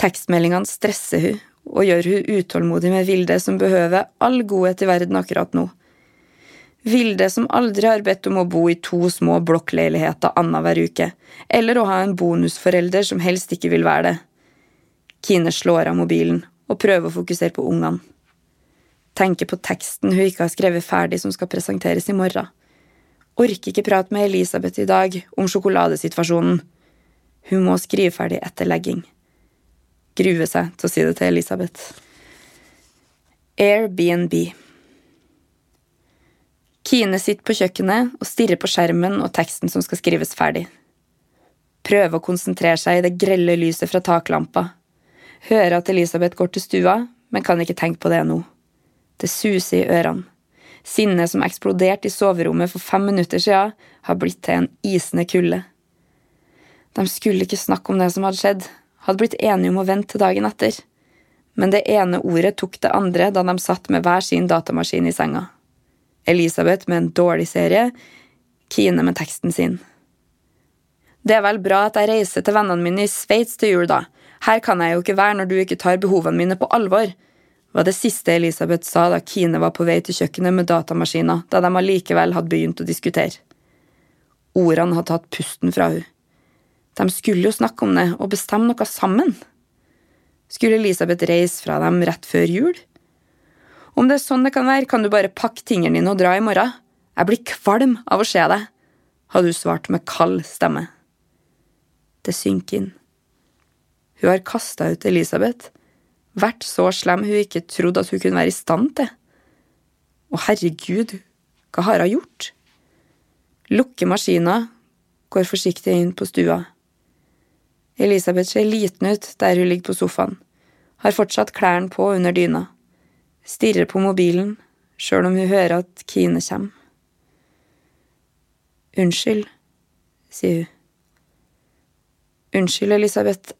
Tekstmeldingene stresser hun og gjør hun utålmodig med Vilde, som behøver all godhet i verden akkurat nå. Vilde som aldri har bedt om å bo i to små blokkleiligheter annenhver uke, eller å ha en bonusforelder som helst ikke vil være det. Kine slår av mobilen og prøver å fokusere på ungene. Tenker på teksten hun ikke har skrevet ferdig som skal presenteres i morgen. Orker ikke prate med Elisabeth i dag om sjokoladesituasjonen. Hun må skrive ferdig etter legging. Gruer seg til å si det til Elisabeth. Airbnb. Kine sitter på kjøkkenet og stirrer på skjermen og teksten som skal skrives ferdig. Prøver å konsentrere seg i det grelle lyset fra taklampa. Hører at Elisabeth går til stua, men kan ikke tenke på det nå. Det suser i ørene. Sinnet som eksploderte i soverommet for fem minutter siden, har blitt til en isende kulde. De skulle ikke snakke om det som hadde skjedd, hadde blitt enige om å vente til dagen etter. Men det ene ordet tok det andre da de satt med hver sin datamaskin i senga. Elisabeth med en dårlig serie, Kine med teksten sin. Det er vel bra at jeg reiser til vennene mine i Sveits til jul, da. Her kan jeg jo ikke være når du ikke tar behovene mine på alvor, var det siste Elisabeth sa da Kine var på vei til kjøkkenet med datamaskina, da de allikevel hadde begynt å diskutere. Ordene hadde tatt pusten fra hun. De skulle jo snakke om det og bestemme noe sammen. Skulle Elisabeth reise fra dem rett før jul? Om det er sånn det kan være, kan du bare pakke tingene dine og dra i morgen. Jeg blir kvalm av å se deg, hadde hun svart med kald stemme. Det synker inn. Hun har kasta ut Elisabeth, vært så slem hun ikke trodde at hun kunne være i stand til. Å herregud, hva har hun gjort? Lukker maskina, går forsiktig inn på stua. Elisabeth ser liten ut der hun ligger på sofaen, har fortsatt klærne på under dyna, stirrer på mobilen sjøl om hun hører at Kine kommer. Unnskyld, sier hun. Unnskyld, Elisabeth,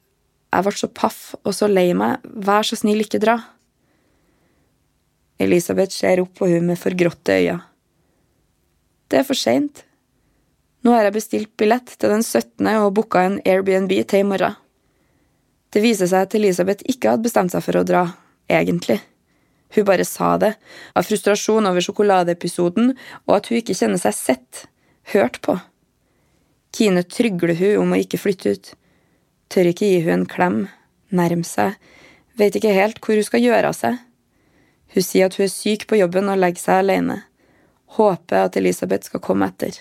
jeg ble så paff og så lei meg, vær så snill, ikke dra. Elisabeth ser opp på hun med forgråtte øyne. Det er for seint. Nå har jeg bestilt billett til den 17. og booka en Airbnb til i morgen. Det viser seg at Elisabeth ikke hadde bestemt seg for å dra, egentlig. Hun bare sa det, av frustrasjon over sjokoladeepisoden og at hun ikke kjenner seg sett, hørt på. Kine trygler hun om å ikke flytte ut. Tør ikke gi hun en klem, nærme seg, vet ikke helt hvor hun skal gjøre av seg. Hun sier at hun er syk på jobben og legger seg alene. Håper at Elisabeth skal komme etter.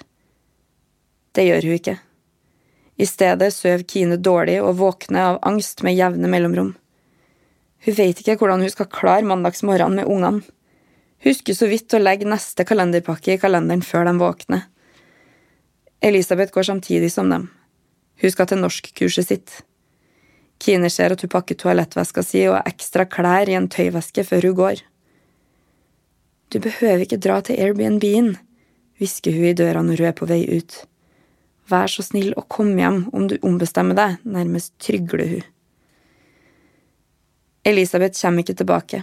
Det gjør hun ikke. I stedet sover Kine dårlig og våkner av angst med jevne mellomrom. Hun vet ikke hvordan hun skal klare mandagsmorgenen med ungene. Husker så vidt å legge neste kalenderpakke i kalenderen før de våkner. Elisabeth går samtidig som dem. Hun skal til norskkurset sitt. Kine ser at hun pakker toalettveska si og ekstra klær i en tøyveske før hun går. Du behøver ikke dra til Airbnb-en, hvisker hun i døra når hun er på vei ut. Vær så snill å komme hjem om du ombestemmer deg, nærmest trygler hun. Elisabeth kommer ikke tilbake.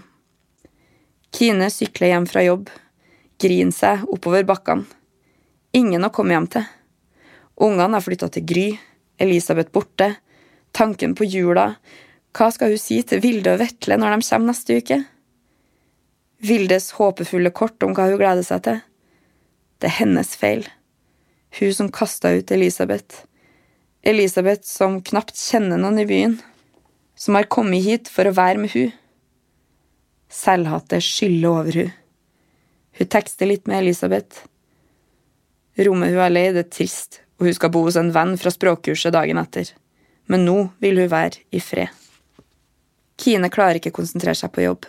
Kine sykler hjem fra jobb, griner seg oppover bakkene. Ingen å komme hjem til. Ungene har flytta til Gry, Elisabeth borte, tanken på jula, hva skal hun si til Vilde og Vetle når de kommer neste uke? Vildes håpefulle kort om hva hun gleder seg til. Det er hennes feil. Hun som kasta ut Elisabeth. Elisabeth som knapt kjenner noen i byen. Som har kommet hit for å være med hun. Selvhatet skyller over hun. Hun tekster litt med Elisabeth. Rommet hun har leid, er trist og hun skal bo hos en venn fra språkkurset dagen etter. Men nå vil hun være i fred. Kine klarer ikke å konsentrere seg på jobb.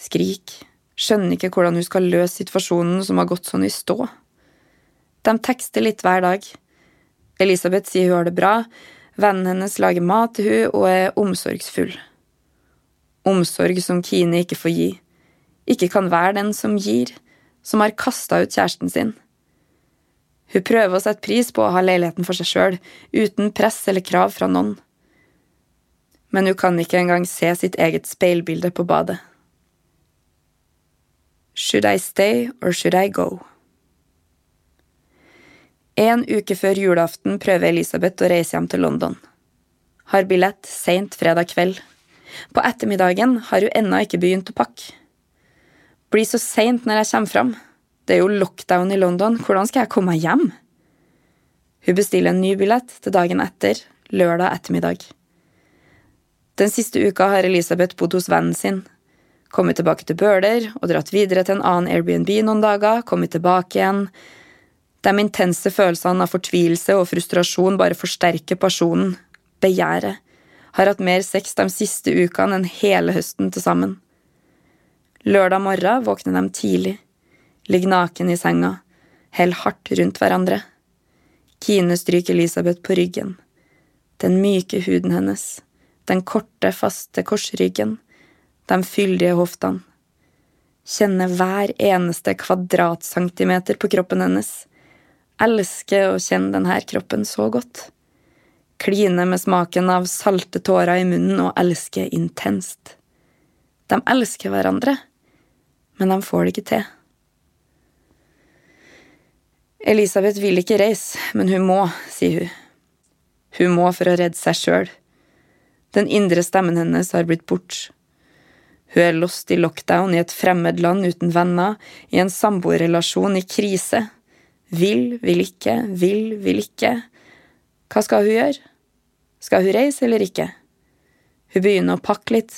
Skrik, skjønner ikke hvordan hun skal løse situasjonen som har gått sånn i stå. De tekster litt hver dag. Elisabeth sier hun har det bra, vennen hennes lager mat til hun og er omsorgsfull. Omsorg som Kine ikke får gi, ikke kan være den som gir, som har kasta ut kjæresten sin. Hun prøver å sette pris på å ha leiligheten for seg sjøl, uten press eller krav fra noen. Men hun kan ikke engang se sitt eget speilbilde på badet. Should I stay or should I go? En uke før julaften prøver Elisabeth å reise hjem til London. Har billett seint fredag kveld. På ettermiddagen har hun ennå ikke begynt å pakke. Blir så seint når jeg kommer fram. Det er jo lockdown i London, hvordan skal jeg komme meg hjem? Hun bestiller en ny billett til dagen etter, lørdag ettermiddag. Den siste uka har Elisabeth bodd hos vennen sin, kommet tilbake til Bøler og dratt videre til en annen Airbnb noen dager, kommet tilbake igjen. De intense følelsene av fortvilelse og frustrasjon bare forsterker personen, begjæret, har hatt mer sex de siste ukene enn hele høsten til sammen. Lørdag morgen våkner de tidlig, ligger naken i senga, held hardt rundt hverandre. Kine stryker Elisabeth på ryggen. Den myke huden hennes, den korte, faste korsryggen, de fyldige hoftene. Kjenne hver eneste kvadratcentimeter på kroppen hennes. Elske å kjenne denne kroppen så godt. Kline med smaken av salte tårer i munnen og elske intenst. De elsker hverandre, men de får det ikke til. Elisabeth vil ikke reise, men hun må, sier hun. Hun må for å redde seg sjøl. Den indre stemmen hennes har blitt bort. Hun er lost i lockdown i et fremmed land uten venner, i en samboerrelasjon i krise. Vil, vil ikke, vil, vil ikke. Hva skal hun gjøre? Skal hun reise eller ikke? Hun begynner å pakke litt,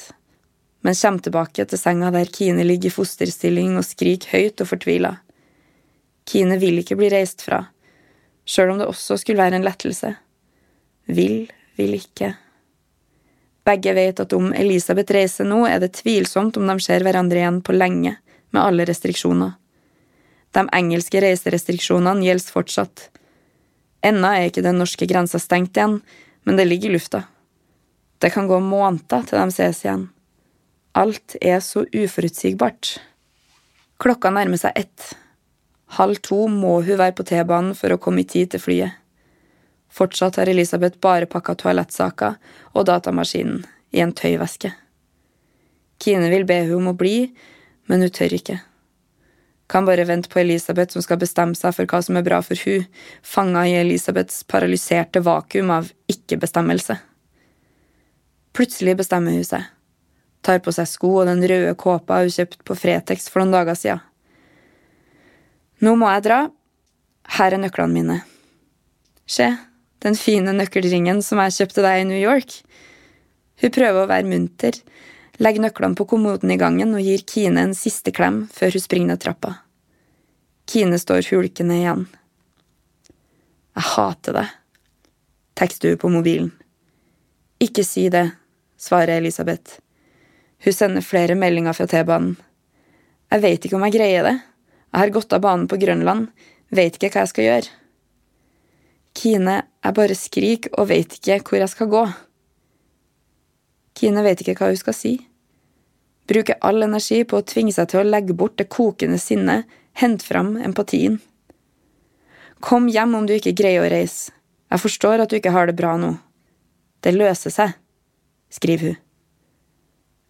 men kommer tilbake til senga der Kine ligger i fosterstilling og skriker høyt og fortvila. Kine vil ikke bli reist fra, sjøl om det også skulle være en lettelse. Vil, vil ikke. Begge vet at om Elisabeth reiser nå, er det tvilsomt om de ser hverandre igjen på lenge, med alle restriksjoner. De engelske reiserestriksjonene gjelder fortsatt. Ennå er ikke den norske grensa stengt igjen, men det ligger i lufta. Det kan gå måneder til de ses igjen. Alt er så uforutsigbart. Klokka nærmer seg ett. Halv to må hun være på T-banen for å komme i tid til flyet. Fortsatt har Elisabeth bare pakka toalettsaker og datamaskinen i en tøyveske. Kine vil be hun om å bli, men hun tør ikke. Kan bare vente på Elisabeth som skal bestemme seg for hva som er bra for hun, fanga i Elisabeths paralyserte vakuum av ikke-bestemmelse. Plutselig bestemmer hun seg, tar på seg sko og den røde kåpa hun kjøpte på Fretex for noen dager siden. Nå må jeg dra. Her er nøklene mine. Se, den fine nøkkelringen som jeg kjøpte deg i New York. Hun prøver å være munter, legger nøklene på kommoden i gangen og gir Kine en siste klem før hun springer ned trappa. Kine står hulkende igjen. Jeg hater det, tekster hun på mobilen. Ikke si det, svarer Elisabeth. Hun sender flere meldinger fra T-banen. Jeg veit ikke om jeg greier det. Jeg har gått av banen på Grønland, veit ikke hva jeg skal gjøre. Kine, jeg bare skriker og veit ikke hvor jeg skal gå. Kine vet ikke hva hun skal si. Bruker all energi på å tvinge seg til å legge bort det kokende sinnet, hente fram empatien. Kom hjem om du ikke greier å reise. Jeg forstår at du ikke har det bra nå. Det løser seg, skriver hun.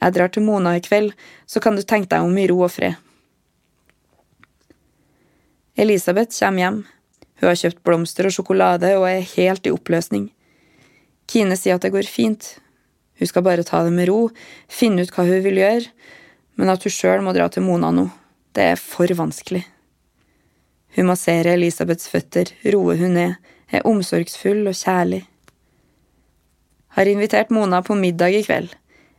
Jeg drar til Mona i kveld, så kan du tenke deg om i ro og fred. Elisabeth kommer hjem. Hun har kjøpt blomster og sjokolade og er helt i oppløsning. Kine sier at det går fint. Hun skal bare ta det med ro, finne ut hva hun vil gjøre, men at hun sjøl må dra til Mona nå. Det er for vanskelig. Hun masserer Elisabeths føtter, roer hun ned, er omsorgsfull og kjærlig. Har invitert Mona på middag i kveld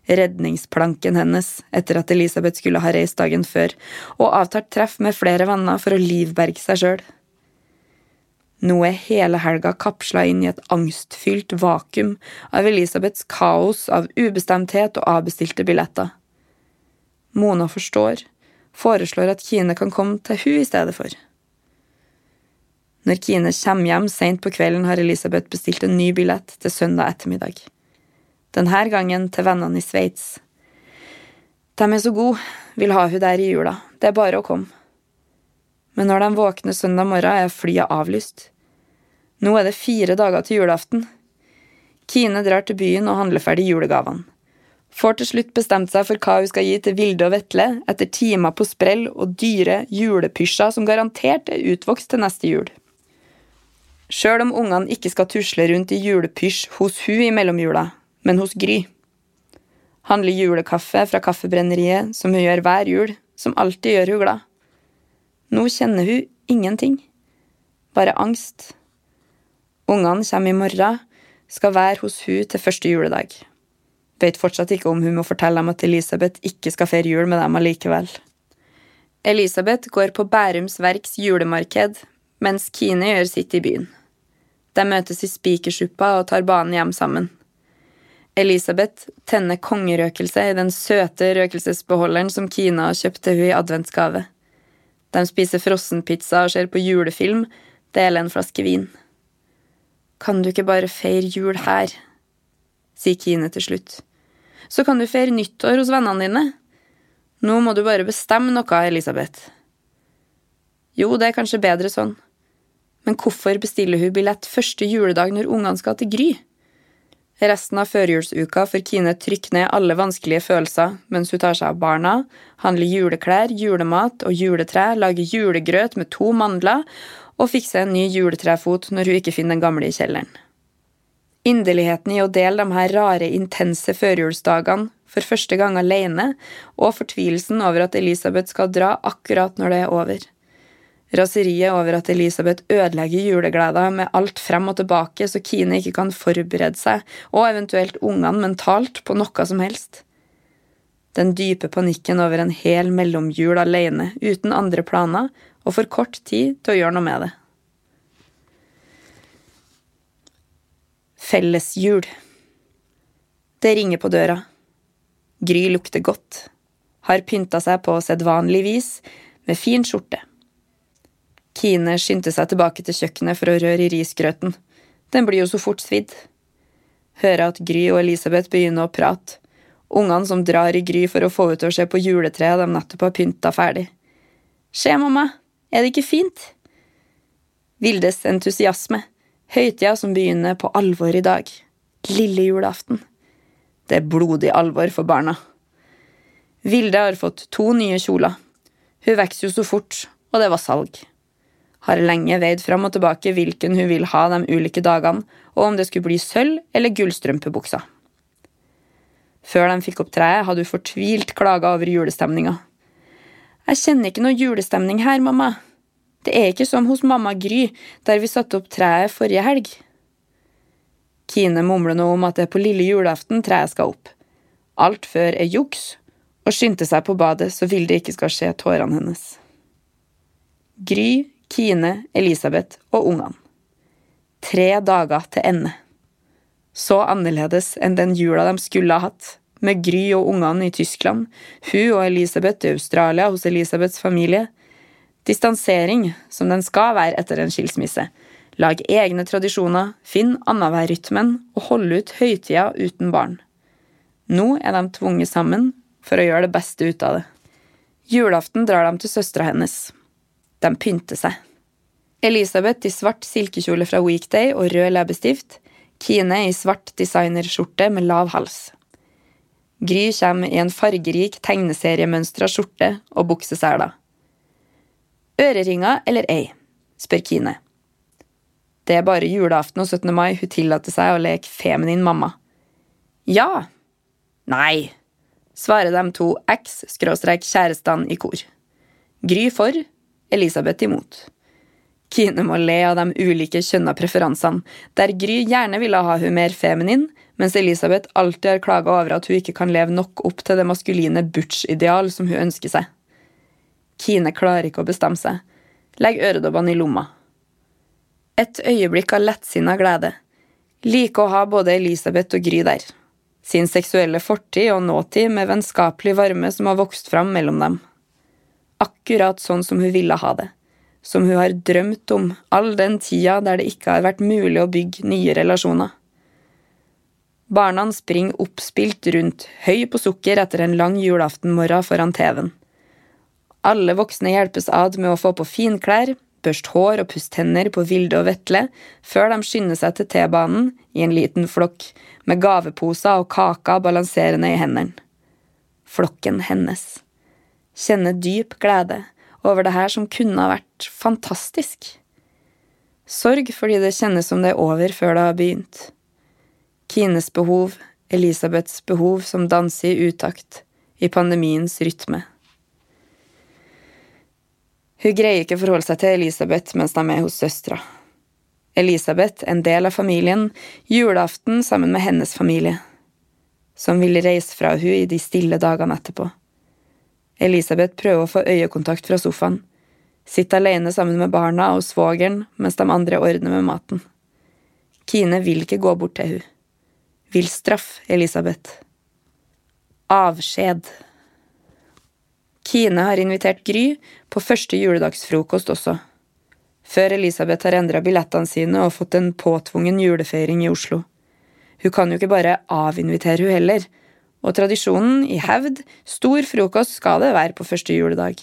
redningsplanken hennes etter at Elisabeth skulle ha reist dagen før, og avtalt treff med flere venner for å livberge seg sjøl. Nå er hele helga kapsla inn i et angstfylt vakuum av Elisabeths kaos av ubestemthet og avbestilte billetter. Mona forstår, foreslår at Kine kan komme til hun i stedet for. Når Kine kommer hjem seint på kvelden, har Elisabeth bestilt en ny billett til søndag ettermiddag denne gangen til vennene i Sveits. De er så gode, vil ha hun der i jula, det er bare å komme. Men når de våkner søndag morgen, er flyet avlyst. Nå er det fire dager til julaften. Kine drar til byen og handler ferdig julegavene. Får til slutt bestemt seg for hva hun skal gi til Vilde og Vetle etter timer på sprell og dyre julepysjer som garantert er utvokst til neste jul. Sjøl om ungene ikke skal tusle rundt i julepysj hos hun i mellomjula, men hos Gry. Handler julekaffe fra Kaffebrenneriet, som hun gjør hver jul, som alltid gjør hun glad. Nå kjenner hun ingenting. Bare angst. Ungene kommer i morgen, skal være hos hun til første juledag. Vet fortsatt ikke om hun må fortelle dem at Elisabeth ikke skal feire jul med dem allikevel. Elisabeth går på Bærums Verks julemarked, mens Kine gjør sitt i byen. De møtes i Spikersuppa og tar banen hjem sammen. Elisabeth tenner kongerøkelse i den søte røkelsesbeholderen som Kina har kjøpt til hun i adventsgave. De spiser frossenpizza og ser på julefilm, deler en flaske vin. Kan du ikke bare feire jul her? sier Kine til slutt. Så kan du feire nyttår hos vennene dine. Nå må du bare bestemme noe, Elisabeth. Jo, det er kanskje bedre sånn. Men hvorfor bestiller hun billett første juledag når ungene skal til Gry? Resten av førjulsuka får Kine trykke ned alle vanskelige følelser mens hun tar seg av barna, handler juleklær, julemat og juletre, lager julegrøt med to mandler og fikser en ny juletrefot når hun ikke finner den gamle i kjelleren. Inderligheten i å dele de her rare, intense førjulsdagene for første gang alene, og fortvilelsen over at Elisabeth skal dra akkurat når det er over. Raseriet over at Elisabeth ødelegger julegleda med alt frem og tilbake så Kine ikke kan forberede seg, og eventuelt ungene mentalt, på noe som helst. Den dype panikken over en hel mellomjul alene, uten andre planer, og for kort tid til å gjøre noe med det. Fellesjul. Det ringer på døra. Gry lukter godt, har pynta seg på sedvanlig vis, med fin skjorte. Kine skyndte seg tilbake til kjøkkenet for å røre i risgrøten. Den blir jo så fort svidd. Hører at Gry og Elisabeth begynner å prate. Ungene som drar i Gry for å få henne til å se på juletreet de nettopp har pynta ferdig. Se, mamma, er det ikke fint? Vildes entusiasme. Høytida som begynner på alvor i dag. Lille julaften. Det er blodig alvor for barna. Vilde har fått to nye kjoler. Hun vokser jo så fort, og det var salg har lenge veid fram og tilbake hvilken hun vil ha de ulike dagene, og om det skulle bli sølv- eller gullstrømpebuksa. Før de fikk opp treet, hadde hun fortvilt klaga over julestemninga. Jeg kjenner ikke noe julestemning her, mamma. Det er ikke som hos mamma Gry, der vi satte opp treet forrige helg. Kine mumler nå om at det er på lille julaften treet skal opp. Alt før er juks, og skyndte seg på badet så Vilde ikke skal se tårene hennes. Gry Kine, Elisabeth og ungene. Tre dager til ende. Så annerledes enn den jula de skulle ha hatt, med Gry og ungene i Tyskland, hun og Elisabeth i Australia hos Elisabeths familie. Distansering, som den skal være etter en skilsmisse. Lag egne tradisjoner, finn annenhver-rytmen og hold ut høytida uten barn. Nå er de tvunget sammen for å gjøre det beste ut av det. Julaften drar de til søstera hennes. De pynter seg. Elisabeth i svart silkekjole fra Weekday og rød leppestift. Kine i svart designerskjorte med lav hals. Gry kommer i en fargerik tegneseriemønstra skjorte og bukseseler. Øreringer eller ei? spør Kine. Det er bare julaften og 17. mai hun tillater seg å leke feminin mamma. Ja. Nei, svarer de to eks-kjærestene i kor. Gry for, Elisabeth imot. Kine må le av de ulike kjønna preferansene, der Gry gjerne ville ha hun mer feminin, mens Elisabeth alltid har klaga over at hun ikke kan leve nok opp til det maskuline butch-ideal som hun ønsker seg. Kine klarer ikke å bestemme seg. Legg øredobbene i lomma. Et øyeblikk av lettsinna glede. Like å ha både Elisabeth og Gry der. Sin seksuelle fortid og nåtid med vennskapelig varme som har vokst fram mellom dem akkurat sånn som hun ville ha det, som hun har drømt om all den tida der det ikke har vært mulig å bygge nye relasjoner. Barna springer oppspilt rundt, høy på sukker etter en lang julaftenmorgen foran TV-en. Alle voksne hjelpes ad med å få på finklær, børste hår og pusse tenner på Vilde og Vetle før de skynder seg til T-banen i en liten flokk, med gaveposer og kaker balanserende i hendene. Flokken hennes kjenne dyp glede over det her som kunne ha vært fantastisk. Sorg fordi det kjennes som det er over før det har begynt. Kines behov, Elisabeths behov som danser i utakt, i pandemiens rytme. Hun greier ikke forholde seg til Elisabeth mens de er hos søstera. Elisabeth, en del av familien, julaften sammen med hennes familie, som ville reise fra hun i de stille dagene etterpå. Elisabeth prøver å få øyekontakt fra sofaen. Sitter alene sammen med barna og svogeren mens de andre ordner med maten. Kine vil ikke gå bort til hun. Vil straffe Elisabeth. Avskjed. Kine har invitert Gry på første juledagsfrokost også. Før Elisabeth har endra billettene sine og fått en påtvungen julefeiring i Oslo. Hun kan jo ikke bare avinvitere hun heller, og tradisjonen i hevd, stor frokost skal det være på første juledag.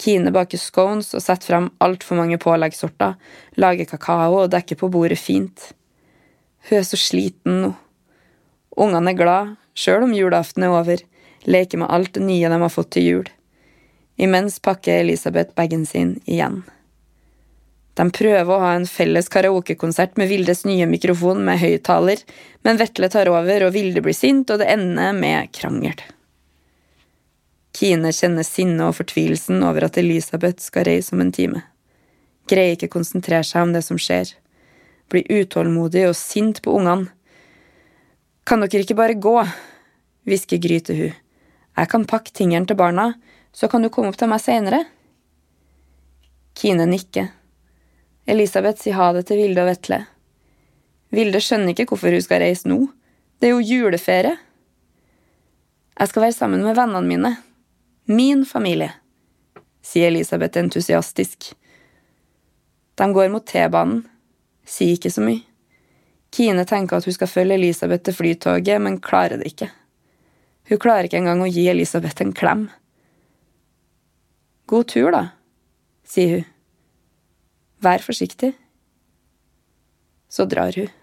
Kine baker scones og setter fram altfor mange påleggssorter, lager kakao og dekker på bordet fint. Hun er så sliten nå. Ungene er glad, sjøl om julaften er over, leker med alt det nye de har fått til jul. Imens pakker Elisabeth bagen sin igjen. De prøver å ha en felles karaokekonsert med Vildes nye mikrofon med høyttaler, men Vetle tar over, og Vilde blir sint, og det ender med krangel. Kine kjenner sinnet og fortvilelsen over at Elisabeth skal reise om en time. Greier ikke konsentrere seg om det som skjer. Blir utålmodig og sint på ungene. Kan dere ikke bare gå? hvisker Gry til hun. Jeg kan pakke tingene til barna, så kan du komme opp til meg seinere. Kine nikker. Elisabeth sier ha det til Vilde og Vetle. Vilde skjønner ikke hvorfor hun skal reise nå. Det er jo juleferie. Jeg skal være sammen med vennene mine. Min familie, sier Elisabeth entusiastisk. De går mot T-banen. Sier ikke så mye. Kine tenker at hun skal følge Elisabeth til flytoget, men klarer det ikke. Hun klarer ikke engang å gi Elisabeth en klem. God tur, da, sier hun. Vær forsiktig. Så drar hun.